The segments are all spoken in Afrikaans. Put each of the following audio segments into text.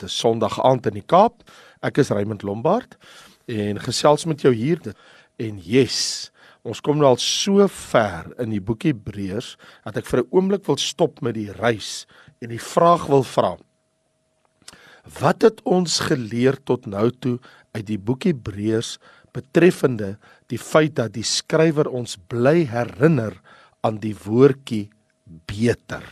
Dis Sondag aand in die Kaap. Ek is Raymond Lombard en gesels met jou hier en yes, ons kom nou al so ver in die boek Hebreërs dat ek vir 'n oomblik wil stop met die reis en die vraag wil vra. Wat het ons geleer tot nou toe uit die boek Hebreërs betreffende die feit dat die skrywer ons bly herinner aan die woordjie beter?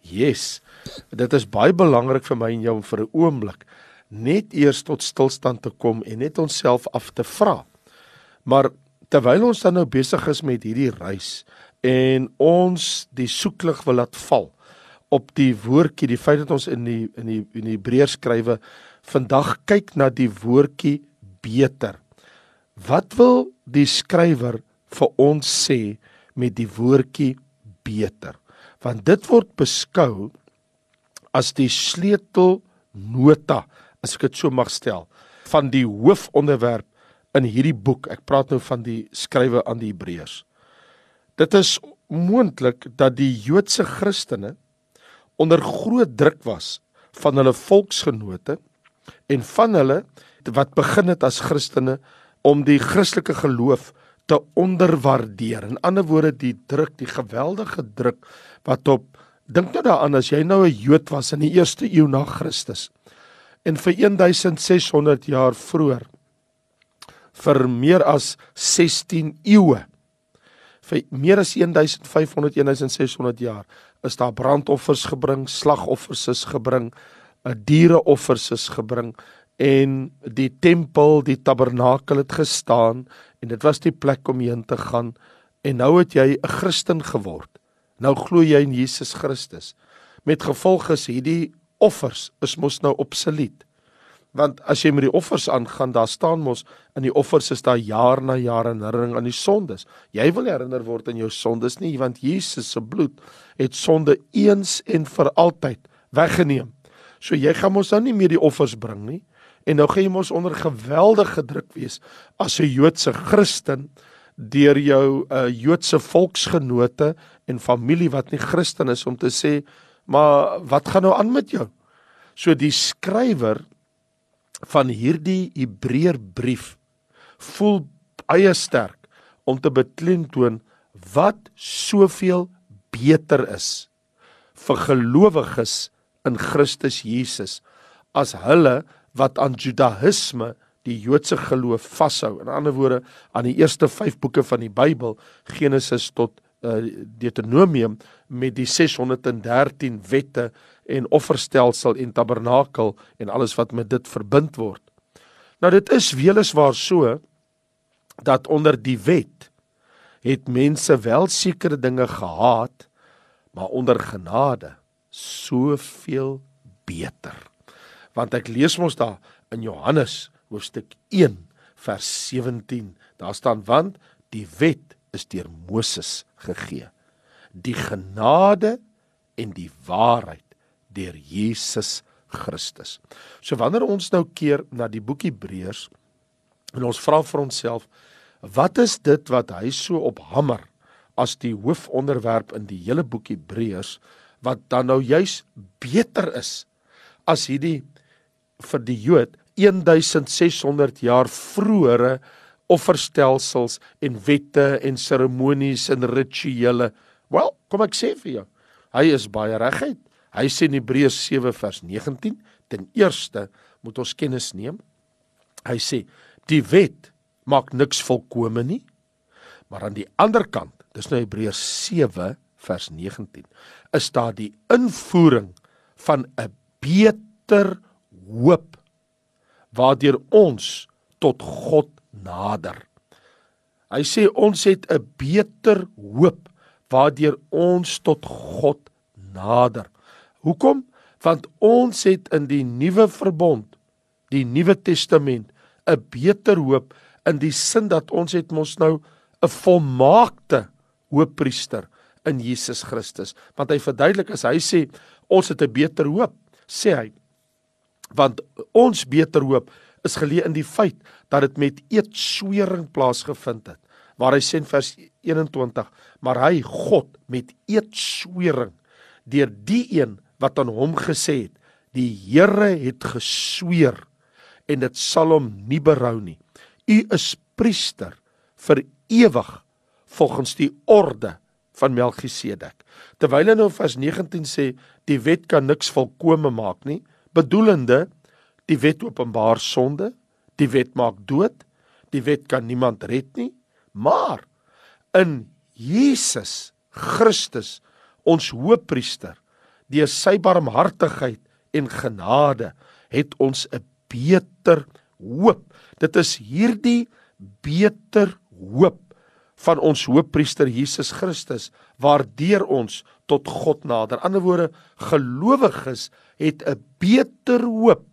Yes. Dit is baie belangrik vir my en jou om vir 'n oomblik net eers tot stilstand te kom en net onsself af te vra. Maar terwyl ons dan nou besig is met hierdie reis en ons die soeklig wil laat val op die woordjie, die feit dat ons in die in die in die Hebreërs skrywe vandag kyk na die woordjie beter. Wat wil die skrywer vir ons sê met die woordjie beter? Want dit word beskou as die sleutelnota, as ek dit so mag stel, van die hoofonderwerp in hierdie boek. Ek praat nou van die skrywe aan die Hebreërs. Dit is moontlik dat die Joodse Christene onder groot druk was van hulle volksgenote en van hulle wat begin het as Christene om die Christelike geloof te onderwaardeer. In ander woorde die druk, die geweldige druk wat op Dink nou daaraan as jy nou 'n Jood was in die eerste eeu na Christus en vir 1600 jaar vroeër vir meer as 16 eeue vir meer as 1500 1600 jaar is daar brandoffers gebring, slagoffers is gebring, 'n diereoffers is gebring en die tempel, die tabernakel het gestaan en dit was die plek om heen te gaan en nou het jy 'n Christen geword. Nou glo jy in Jesus Christus. Met gevolg is hierdie offers is mos nou obsolet. Want as jy met die offers aangaan, daar staan mos in die offers is daar jaar na jaar herinnering aan die sondes. Jy wil herinner word aan jou sondes nie, want Jesus se bloed het sonde eens en vir altyd weggeneem. So jy gaan mos nou nie meer die offers bring nie. En nou gaan jy mos onder geweldige druk wees as 'n Joodse Christen deur jou uh, Joodse volksgenote en familie wat nie Christen is om te sê maar wat gaan nou aan met jou? So die skrywer van hierdie Hebreërbrief voel baie sterk om te beklemtoon wat soveel beter is vir gelowiges in Christus Jesus as hulle wat aan Judaïsme die Joodse geloof vashou. In ander woorde, aan die eerste 5 boeke van die Bybel, Genesis tot Deuteronomium met die 613 wette en offerstelsel en tabernakel en alles wat met dit verbind word. Nou dit is weliswaar so dat onder die wet het mense wel sekere dinge gehaat, maar onder genade soveel beter. Want ek lees mos daar in Johannes hoofstuk 1 vers 17. Daar staan want die wet is deur Moses gegee. Die genade en die waarheid deur Jesus Christus. So wanneer ons nou keer na die boek Hebreërs en ons vra vir onsself wat is dit wat hy so op hamer as die hoofonderwerp in die hele boek Hebreërs wat dan nou juis beter is as hierdie vir die Jood 1600 jaar vroeëre offerstelsels en wette en seremonies en rituele. Wel, kom ek sê vir jou, hy is baie reguit. Hy sê in Hebreërs 7 vers 19, ten eerste moet ons kennis neem. Hy sê die wet maak niks volkome nie. Maar aan die ander kant, dis nou Hebreërs 7 vers 19, is daar die invoering van 'n beter hoop waardeur ons tot God nader. Hy sê ons het 'n beter hoop waardeur ons tot God nader. Hoekom? Want ons het in die nuwe verbond, die Nuwe Testament, 'n beter hoop in die sin dat ons het mos nou 'n volmaakte hoëpriester in Jesus Christus. Want hy verduidelik as hy sê ons het 'n beter hoop, sê hy want ons beter hoop is geleë in die feit dat dit met eetswering plaasgevind het waar hy sê in vers 21 maar hy God met eetswering deur die een wat aan hom gesê het Die Here het gesweer en dit sal hom nie berou nie. U is priester vir ewig volgens die orde van Melchisedek. Terwyl hy nou vers 19 sê die wet kan niks volkome maak nie, bedoelende die wet openbaar sonde, die wet maak dood, die wet kan niemand red nie, maar in Jesus Christus ons hoëpriester deur sy barmhartigheid en genade het ons 'n beter hoop. Dit is hierdie beter hoop van ons hoëpriester Jesus Christus waardeur ons tot God nader. Aan ander woorde, gelowiges het 'n beter hoop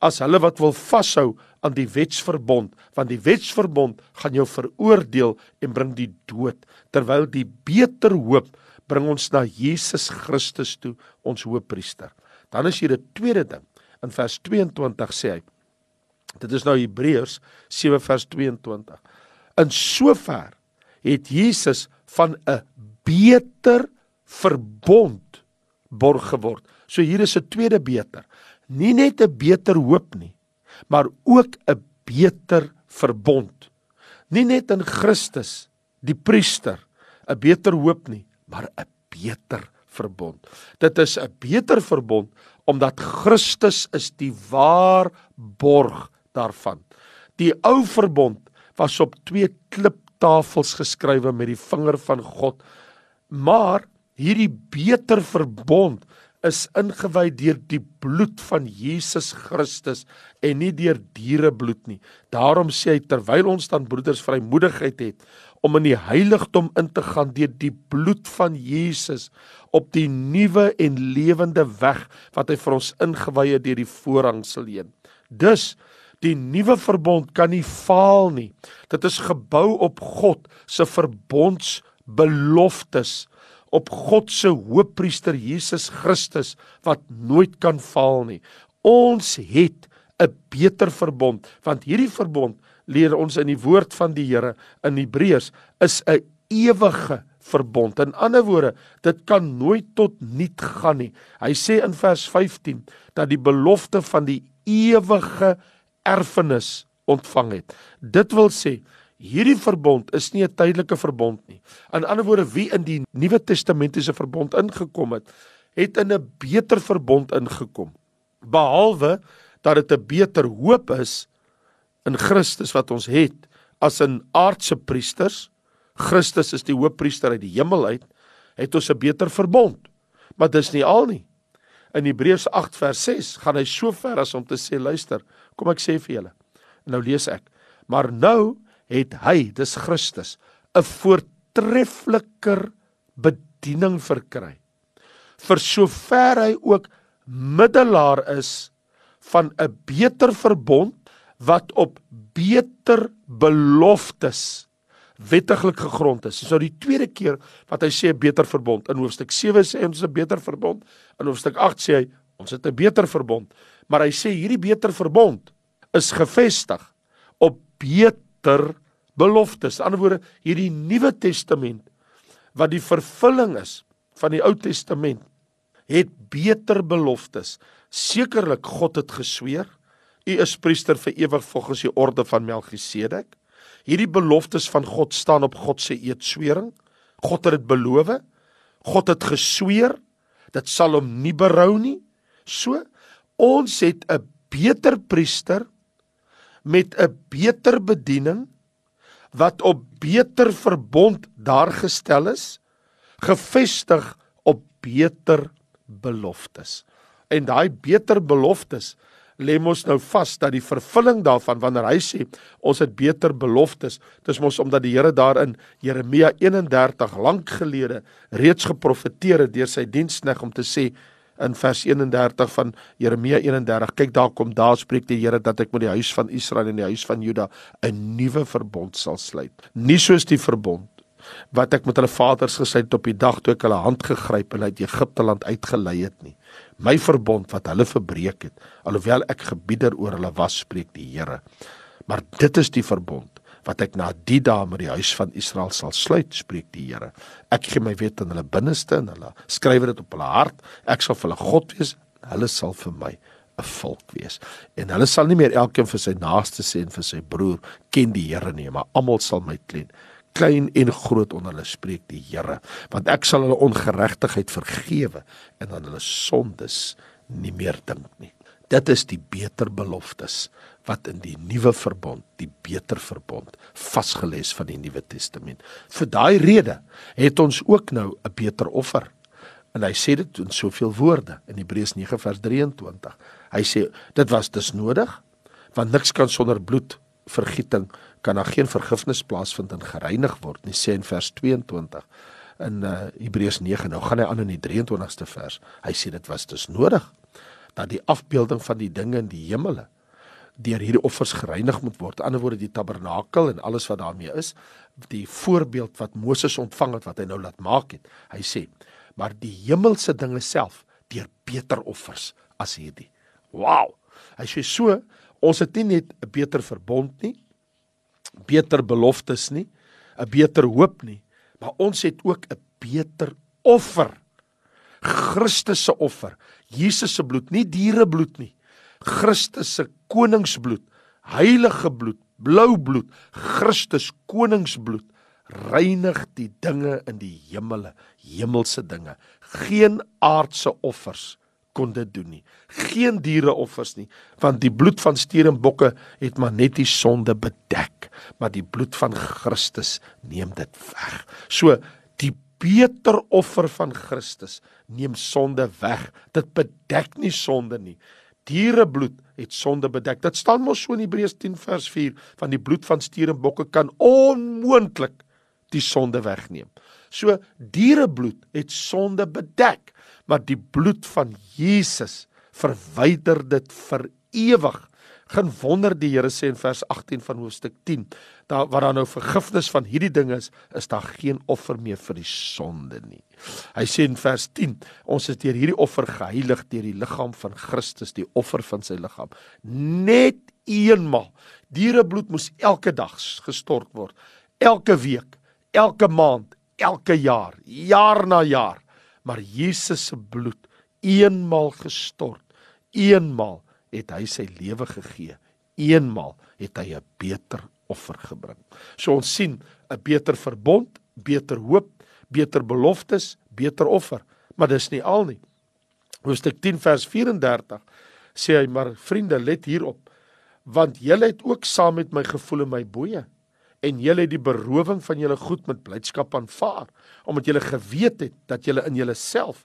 as hulle wat wil vashou aan die wetsverbond, want die wetsverbond gaan jou veroordeel en bring die dood, terwyl die beter hoop bring ons na Jesus Christus toe, ons hoëpriester. Dan is hier 'n tweede ding. In vers 22 sê hy Dit is nou Hebreërs 7 vers 22. In sover het Jesus van 'n beter verbond borg geword. So hier is 'n tweede beter. Nie net 'n beter hoop nie, maar ook 'n beter verbond. Nie net in Christus, die priester, 'n beter hoop nie, maar 'n beter verbond. Dit is 'n beter verbond omdat Christus is die waarborg daarvan. Die ou verbond was op twee kliptafels geskrywe met die vinger van God. Maar hierdie beter verbond is ingewy deur die bloed van Jesus Christus en nie deur dierebloed nie. Daarom sê hy terwyl ons dan broeders vrymoedigheid het om in die heiligdom in te gaan deur die bloed van Jesus op die nuwe en lewende weg wat hy vir ons ingewy het deur die voorhangsel heen. Dus die nuwe verbond kan nie faal nie. Dit is gebou op God se verbondsbeloftes op God se hoëpriester Jesus Christus wat nooit kan faal nie. Ons het 'n beter verbond want hierdie verbond leer ons in die woord van die Here in Hebreërs is 'n ewige verbond. In ander woorde, dit kan nooit tot niet gaan nie. Hy sê in vers 15 dat die belofte van die ewige erfenis ontvang het. Dit wil sê Hierdie verbond is nie 'n tydelike verbond nie. In ander woorde, wie in die Nuwe Testamentiese verbond ingekom het, het in 'n beter verbond ingekom. Behalwe dat dit 'n beter hoop is in Christus wat ons het as 'n aardse priesters. Christus is die hoëpriester uit die hemel uit, het ons 'n beter verbond. Maar dis nie al nie. In Hebreërs 8 vers 6 gaan hy so ver as om te sê, luister, kom ek sê vir julle. Nou lees ek. Maar nou het hy, dis Christus, 'n voortreffeliker bediening verkry. Vir sover hy ook middelaar is van 'n beter verbond wat op beter beloftes wettiglik gegrond is. Dis nou die tweede keer wat hy sê 'n beter verbond. In hoofstuk 7 sê ons 'n beter verbond. In hoofstuk 8 sê hy ons het 'n beter verbond. Maar hy sê hierdie beter verbond is gevestig op beter beter beloftes. Aan die ander woorde, hierdie Nuwe Testament wat die vervulling is van die Ou Testament het beter beloftes. Sekerlik God het gesweer, u is priester vir ewig volgens die orde van Melchisedek. Hierdie beloftes van God staan op God se eedswering. God het dit beloof. God het gesweer, dit sal hom nie berou nie. So ons het 'n beter priester met 'n beter bediening wat op beter verbond daar gestel is, gefestig op beter beloftes. En daai beter beloftes lê mos nou vas dat die vervulling daarvan wanneer hy sê ons het beter beloftes, dis mos omdat die Here daarin Jeremia 31 lank gelede reeds geprofeteer het deur sy dienskneg om te sê in vers 31 van Jeremia 31. Kyk daar kom daar spreek die Here dat ek met die huis van Israel en die huis van Juda 'n nuwe verbond sal sluit. Nie soos die verbond wat ek met hulle vaders gesluit het op die dag toe ek hulle hand gegryp en uit Egipte land uitgelei het nie. My verbond wat hulle verbreek het, alhoewel ek gebieder oor hulle was, spreek die Here. Maar dit is die verbond wat ek na die dae met die huis van Israel sal sluit, spreek die Here. Ek gee my wet in hulle binneste en hulle skryf dit op hulle hart. Ek sal vir hulle God wees hulle sal vir my 'n volk wees. En hulle sal nie meer elkeen vir sy naaste sê en vir sy broer ken die Here nie, maar almal sal my ken. Klein en groot onder hulle spreek die Here, want ek sal hulle ongeregtigheid vergewe en aan hulle sondes nie meer dink nie. Dit is die beter beloftes wat in die nuwe verbond, die beter verbond vasgelê is van die Nuwe Testament. Vir daai rede het ons ook nou 'n beter offer. En hy sê dit in soveel woorde in Hebreërs 9 vers 23. Hy sê dit was dus nodig want niks kan sonder bloedvergieting kan daar geen vergifnis plaasvind en gereinig word nie sê in vers 22 in uh, Hebreërs 9 nou gaan hy aan in die 23ste vers. Hy sê dit was dus nodig dat die afbeelding van die dinge in die hemele deur hierdie offers gereinig moet word. Aan die ander woorde die tabernakel en alles wat daarmee is, die voorbeeld wat Moses ontvang het wat hy nou laat maak het. Hy sê, maar die hemelse dinge self deur beter offers as hierdie. Wow. Hy sê so, ons het nie net 'n beter verbond nie, beter beloftes nie, 'n beter hoop nie, maar ons het ook 'n beter offer. Christus se offer, Jesus se bloed, nie dierebloed nie. Christus se koningsbloed, heilige bloed, blou bloed, Christus koningsbloed reinig die dinge in die hemele, hemelse dinge. Geen aardse offers kon dit doen nie. Geen diereoffers nie, want die bloed van stier en bokke het maar net die sonde bedek, maar die bloed van Christus neem dit weg. So die beter offer van Christus neem sonde weg. Dit bedek nie sonde nie. Dierebloed het sonde bedek. Dit staan mos so in Hebreërs 10 vers 4 van die bloed van stier en bokke kan onmoontlik die sonde wegneem. So dierebloed het sonde bedek, maar die bloed van Jesus verwyder dit vir ewig. Geen wonder die Here sê in vers 18 van hoofstuk 10, daar waar daar nou vergifnis van hierdie dinge is, is daar geen offer meer vir die sonde nie. Hy sê in vers 10, ons is deur hierdie offer geheilig deur die liggaam van Christus, die offer van sy liggaam. Net eenmal. Dierebloed moes elke dag gestort word. Elke week, elke maand, elke jaar, jaar na jaar. Maar Jesus se bloed eenmal gestort. Eenmal het hy sy lewe gegee. Eenmal het hy 'n beter offer gebring. So ons sien 'n beter verbond, beter hoop, beter beloftes, beter offer, maar dis nie al nie. Hoofstuk 10 vers 34 sê hy maar vriende let hierop want julle het ook saam met my gevoel in my boeye en julle het die berowing van julle goed met blydskap aanvaar omdat julle geweet het dat julle in julleself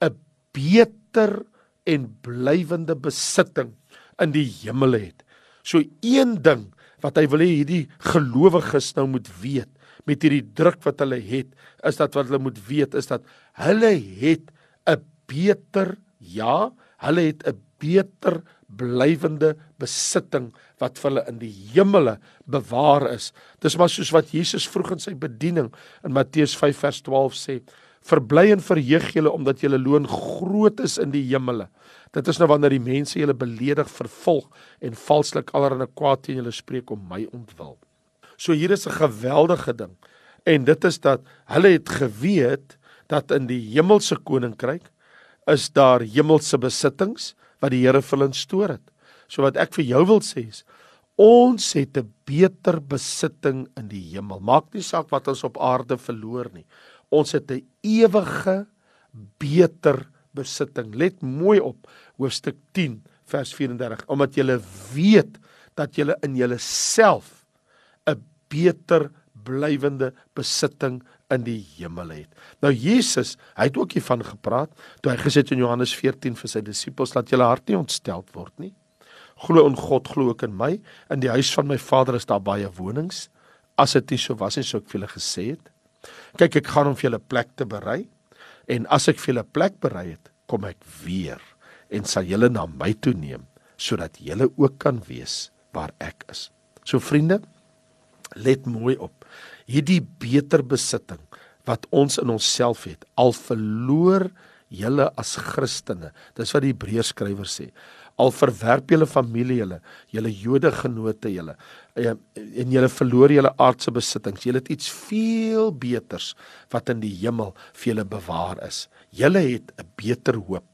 'n beter en blywende besitting in die hemel het. So een ding wat hy wil hê hierdie gelowiges nou moet weet met hierdie druk wat hulle het, is dat wat hulle moet weet is dat hulle het 'n beter ja, hulle het 'n beter blywende besitting wat vir hulle in die hemele bewaar is. Dis maar soos wat Jesus vroeg in sy bediening in Matteus 5 vers 12 sê: Verbly en verheug julle omdat julle loon groot is in die hemele. Dit is nou wanneer die mense julle beledig, vervolg en valslik allerlei kwaad teen julle spreek om my ontwil. So hier is 'n geweldige ding. En dit is dat hulle het geweet dat in die hemelse koninkryk is daar hemelse besittings wat die Here vir hulle instoor het. So wat ek vir jou wil sê is ons het 'n beter besitting in die hemel. Maak nie saak wat ons op aarde verloor nie. Ons het 'n ewige beter besitting. Let mooi op hoofstuk 10 vers 34 omdat jy weet dat jy in jouself 'n beter blywende besitting in die hemel het. Nou Jesus, hy het ook hiervan gepraat toe hy gesê het in Johannes 14 vir sy disippels dat julle hart nie ontstel word nie. Glo in God, glo ook in my. In die huis van my Vader is daar baie wonings. As dit nie so was nie, sou ek vir julle gesê het. Kyk, ek gaan om vir julle plek te berei. En as ek vir julle plek berei het, kom ek weer en sal julle na my toe neem sodat julle ook kan wees waar ek is. So vriende, let mooi op. Hierdie beter besitting wat ons in onsself het, al verloor julle as Christene. Dis wat die Hebreërs skrywer sê. Al verwerp julle familie julle, julle Jode genote julle en julle verloor julle aardse besittings. Julle het iets veel beters wat in die hemel vir julle bewaar is. Julle het 'n beter hoop.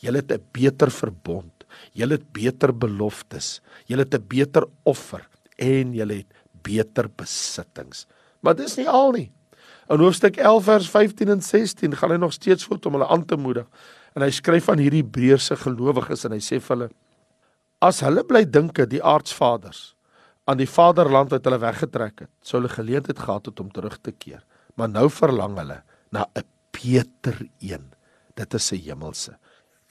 Julle het 'n beter verbond. Julle het beter beloftes. Julle het 'n beter offer en julle het beter besittings. Maar dis nie al nie. In hoofstuk 11 vers 15 en 16 gaan hy nog steeds voort om hulle aan te moedig. En hy skryf aan hierdie Hebreëse gelowiges en hy sê vir hulle: As hulle bly dinke die aardsvaders aan die vaderland wat hulle weggetrek het, sou hulle geleentheid gehad het om terug te keer. Maar nou verlang hulle na 'n beter een. Dit is 'n hemelse.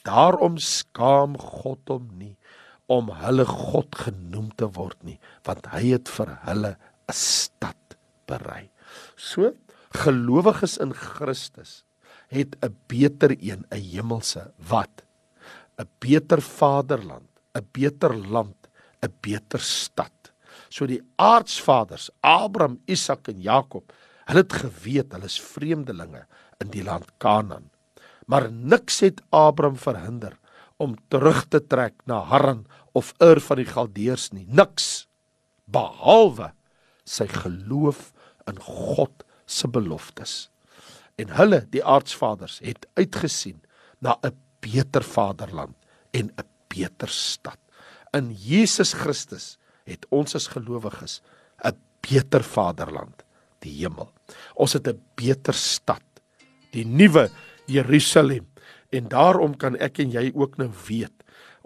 Daarom skaam God hom nie om hulle God genoem te word nie, want hy het vir hulle 'n stad berei. So gelowiges in Christus het 'n beter een, 'n hemelse wat 'n beter vaderland, 'n beter land, 'n beter stad. So die aardsvaders, Abraham, Isak en Jakob, hulle het geweet hulle is vreemdelinge in die land Kanaan. Maar niks het Abraham verhinder om terug te trek na Haran of Ur van die Galdeërs nie. Niks behalwe sy geloof in God se beloftes. En hulle, die aardsvaders, het uitgesien na 'n beter vaderland en 'n beter stad. In Jesus Christus het ons as gelowiges 'n beter vaderland, die hemel. Ons het 'n beter stad, die nuwe Jerusalem. En daarom kan ek en jy ook nou weet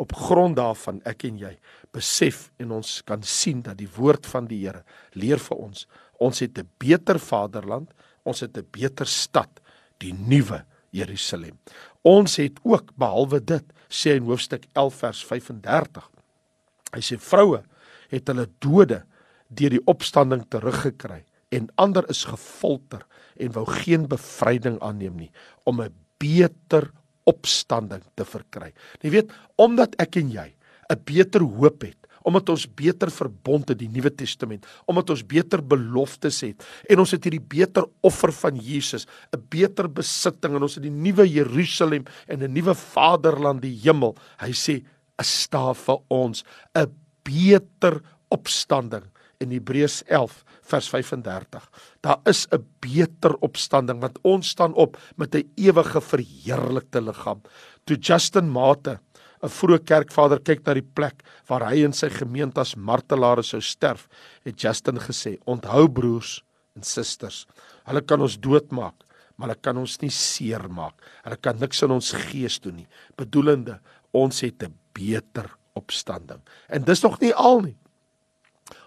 op grond daarvan ek en jy besef en ons kan sien dat die woord van die Here leer vir ons ons het 'n beter vaderland ons het 'n beter stad die nuwe Jerusalem ons het ook behalwe dit sê in hoofstuk 11 vers 35 hy sê vroue het hulle dode deur die opstanding teruggekry en ander is gefolter en wou geen bevryding aanneem nie om 'n beter opstanding te verkry. Jy weet, omdat ek en jy 'n beter hoop het, omdat ons beter verbond het die Nuwe Testament, omdat ons beter beloftes het en ons het hierdie beter offer van Jesus, 'n beter besitting en ons het die nuwe Jerusalem en 'n nuwe vaderland, die hemel. Hy sê, "Is daar vir ons 'n beter opstanding in Hebreërs 11 vers 35. Daar is 'n beter opstanding want ons staan op met 'n ewige verheerlikte liggaam. Toe Justin Mate, 'n vroeë kerkvader kyk na die plek waar hy en sy gemeente as martelaars sou sterf, het Justin gesê: "Onthou broers en susters, hulle kan ons doodmaak, maar hulle kan ons nie seermaak. Hulle kan niks in ons gees doen nie." Bedoelende, ons het 'n beter opstanding. En dis nog nie al nie.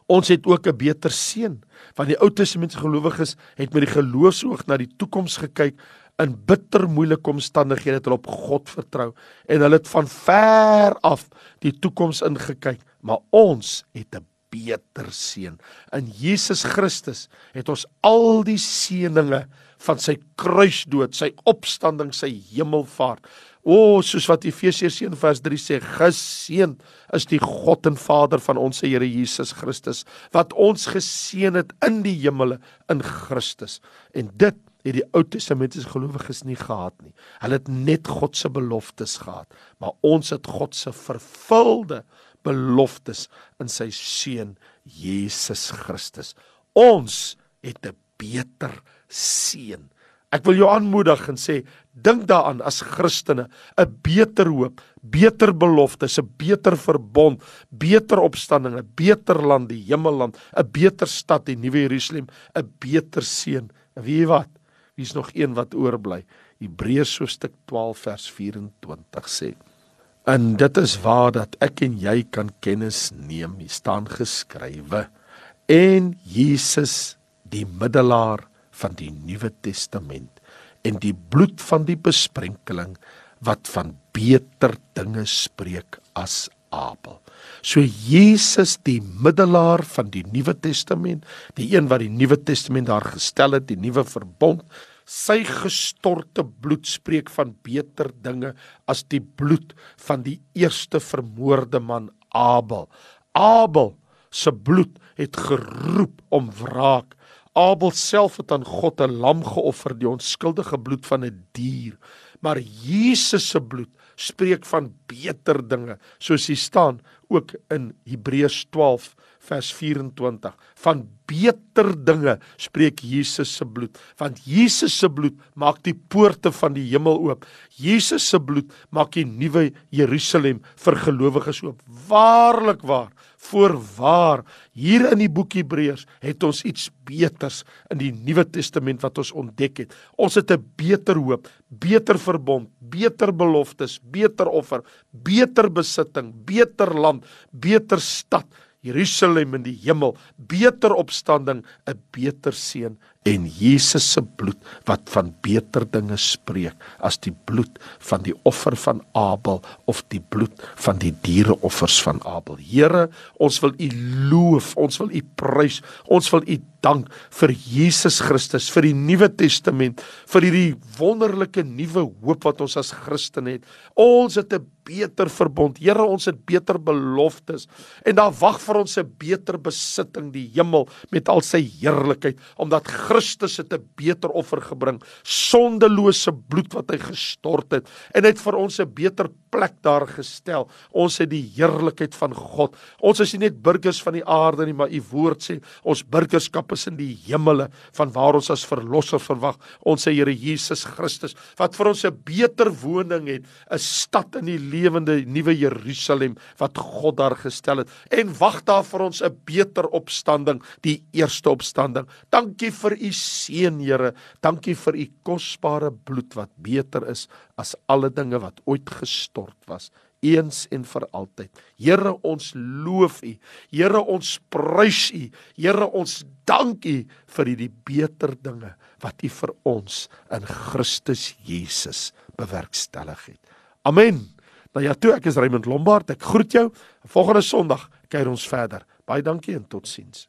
Ons het ook 'n beter seën, want die Ou Testamentiese gelowiges het met die geloofsoog na die toekoms gekyk in bitter moeilike omstandighede het hulle op God vertrou en hulle het van ver af die toekoms ingekyk, maar ons het 'n beter seën. In Jesus Christus het ons al die seëninge van sy kruisdood, sy opstanding, sy hemelvaart. O, soos wat Efesiërs 1 vers 3 sê, geseën is die God en Vader van ons Here Jesus Christus wat ons geseën het in die hemele in Christus. En dit het die Ou Testamentiese gelowiges nie gehad nie. Hulle het net God se beloftes gehad, maar ons het God se vervulde beloftes in sy seun Jesus Christus. Ons het 'n beter seën. Ek wil jou aanmoedig en sê dink daaraan as Christene 'n beter hoop, beter beloftes, 'n beter verbond, beter opstanding, 'n beter land, die hemelland, 'n beter stad, die nuwe Jerusalem, 'n beter seën. Wie wat? Wie's nog een wat oorbly? Hebreërs hoofstuk 12 vers 24 sê. En dit is waar dat ek en jy kan kennis neem, hier staan geskrywe en Jesus die middelaar van die Nuwe Testament en die bloed van die besprenkeling wat van beter dinge spreek as Abel. So Jesus die middelaar van die Nuwe Testament, die een wat die Nuwe Testament daar gestel het, die nuwe verbond, sy gestorte bloed spreek van beter dinge as die bloed van die eerste vermoorde man Abel. Abel se bloed het geroep om wraak Abel self het aan God 'n lam geoffer, die onskuldige bloed van 'n dier. Maar Jesus se bloed spreek van beter dinge, soos hier staan ook in Hebreërs 12 vers 24 van beter dinge spreek Jesus se bloed want Jesus se bloed maak die poorte van die hemel oop. Jesus se bloed maak die nuwe Jerusalem vir gelowiges oop. Waarlik waar voorwaar. Hier in die boek Hebreërs het ons iets beters in die Nuwe Testament wat ons ontdek het. Ons het 'n beter hoop beter verbond beter beloftes beter offer beter besitting beter land beter stad Jerusalem in die hemel, beter opstanding, 'n beter seën en Jesus se bloed wat van beter dinge spreek as die bloed van die offer van Abel of die bloed van die diereoffers van Abel. Here, ons wil U loof, ons wil U prys, ons wil U dank vir Jesus Christus, vir die Nuwe Testament, vir hierdie wonderlike nuwe hoop wat ons as Christen het. Ons het 'n beter verbond. Here, ons het beter beloftes en daar wag vir ons 'n beter besitting, die hemel met al sy heerlikheid, omdat Christus het 'n beter offer gebring, sondelose bloed wat hy gestort het en het vir ons 'n beter plek daar gestel. Ons het die heerlikheid van God. Ons is nie net burgers van die aarde nie, maar u woord sê ons burgerskap is in die hemele van waar ons as verlosser verwag. Ons Here Jesus Christus wat vir ons 'n beter woning het, 'n stad in die lewende nuwe Jerusalem wat God daar gestel het en wag daar vir ons 'n beter opstanding, die eerste opstanding. Dankie vir u seën, Here. Dankie vir u kosbare bloed wat beter is as alle dinge wat ooit gestort was eens en vir altyd. Here ons loof U. Here ons prys U. Here ons dank U vir hierdie beter dinge wat U vir ons in Christus Jesus bewerkstellig het. Amen. Nou ja, toe ek is Raymond Lombard. Ek groet jou. Volgende Sondag kyk ons verder. Baie dankie en totsiens.